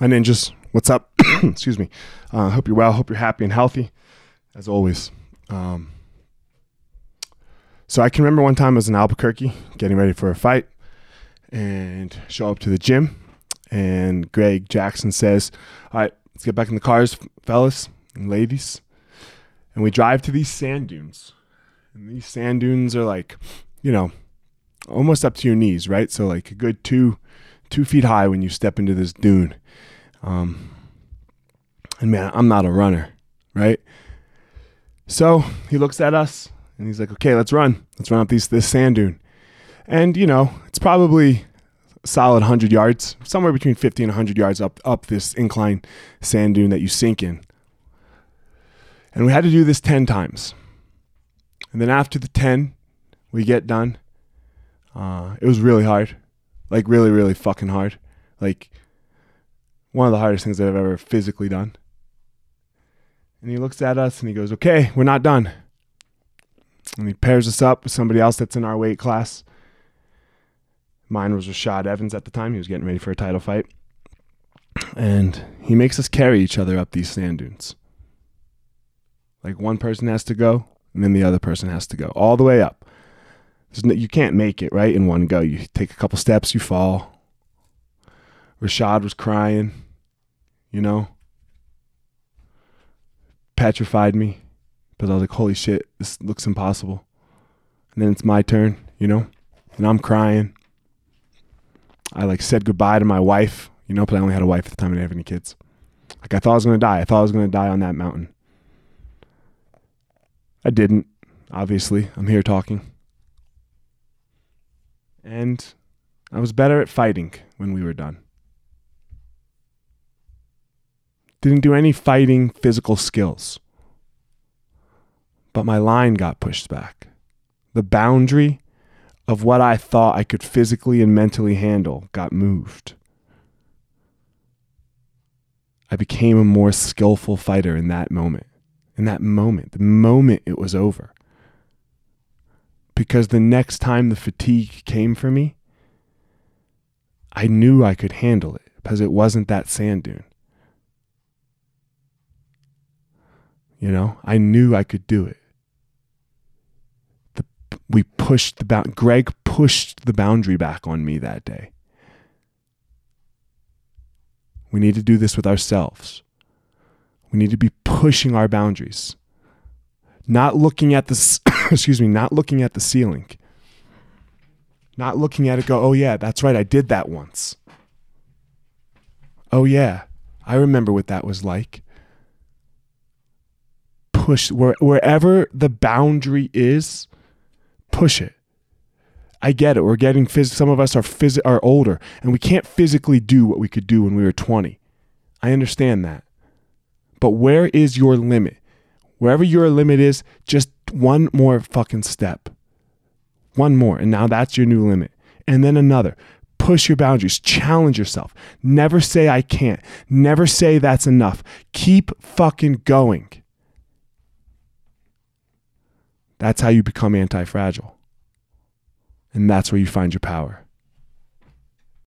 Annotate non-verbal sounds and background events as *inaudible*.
my ninjas. What's up? *coughs* Excuse me. Uh, hope you're well. Hope you're happy and healthy, as always. Um, so I can remember one time I was in Albuquerque getting ready for a fight and show up to the gym. And Greg Jackson says, All right, let's get back in the cars, fellas and ladies. And we drive to these sand dunes. And these sand dunes are like, you know, almost up to your knees, right? So, like a good two, two feet high when you step into this dune. Um, and man, I'm not a runner, right? So he looks at us and he's like, "Okay, let's run. Let's run up these this sand dune." And you know, it's probably solid 100 yards, somewhere between 50 and 100 yards up up this incline sand dune that you sink in. And we had to do this 10 times. And then after the 10, we get done. Uh, it was really hard, like really, really fucking hard. Like one of the hardest things I've ever physically done. And he looks at us and he goes, Okay, we're not done. And he pairs us up with somebody else that's in our weight class. Mine was Rashad Evans at the time. He was getting ready for a title fight. And he makes us carry each other up these sand dunes. Like one person has to go, and then the other person has to go all the way up. You can't make it, right, in one go. You take a couple steps, you fall. Rashad was crying, you know, petrified me because I was like, holy shit, this looks impossible. And then it's my turn, you know, and I'm crying. I like said goodbye to my wife, you know, but I only had a wife at the time. I didn't have any kids. Like I thought I was gonna die. I thought I was gonna die on that mountain. I didn't. Obviously, I'm here talking. And I was better at fighting when we were done. Didn't do any fighting physical skills. But my line got pushed back. The boundary of what I thought I could physically and mentally handle got moved. I became a more skillful fighter in that moment. In that moment, the moment it was over. Because the next time the fatigue came for me, I knew I could handle it because it wasn't that sand dune. You know, I knew I could do it. The, we pushed the bound. Greg pushed the boundary back on me that day. We need to do this with ourselves. We need to be pushing our boundaries. Not looking at the *coughs* excuse me, not looking at the ceiling. Not looking at it go, "Oh yeah, that's right, I did that once." Oh yeah, I remember what that was like push where, wherever the boundary is, push it. I get it. We're getting phys- some of us are phys- are older and we can't physically do what we could do when we were 20. I understand that. But where is your limit? Wherever your limit is, just one more fucking step. One more and now that's your new limit. And then another. Push your boundaries, challenge yourself. Never say I can't. Never say that's enough. Keep fucking going. That's how you become anti fragile. And that's where you find your power.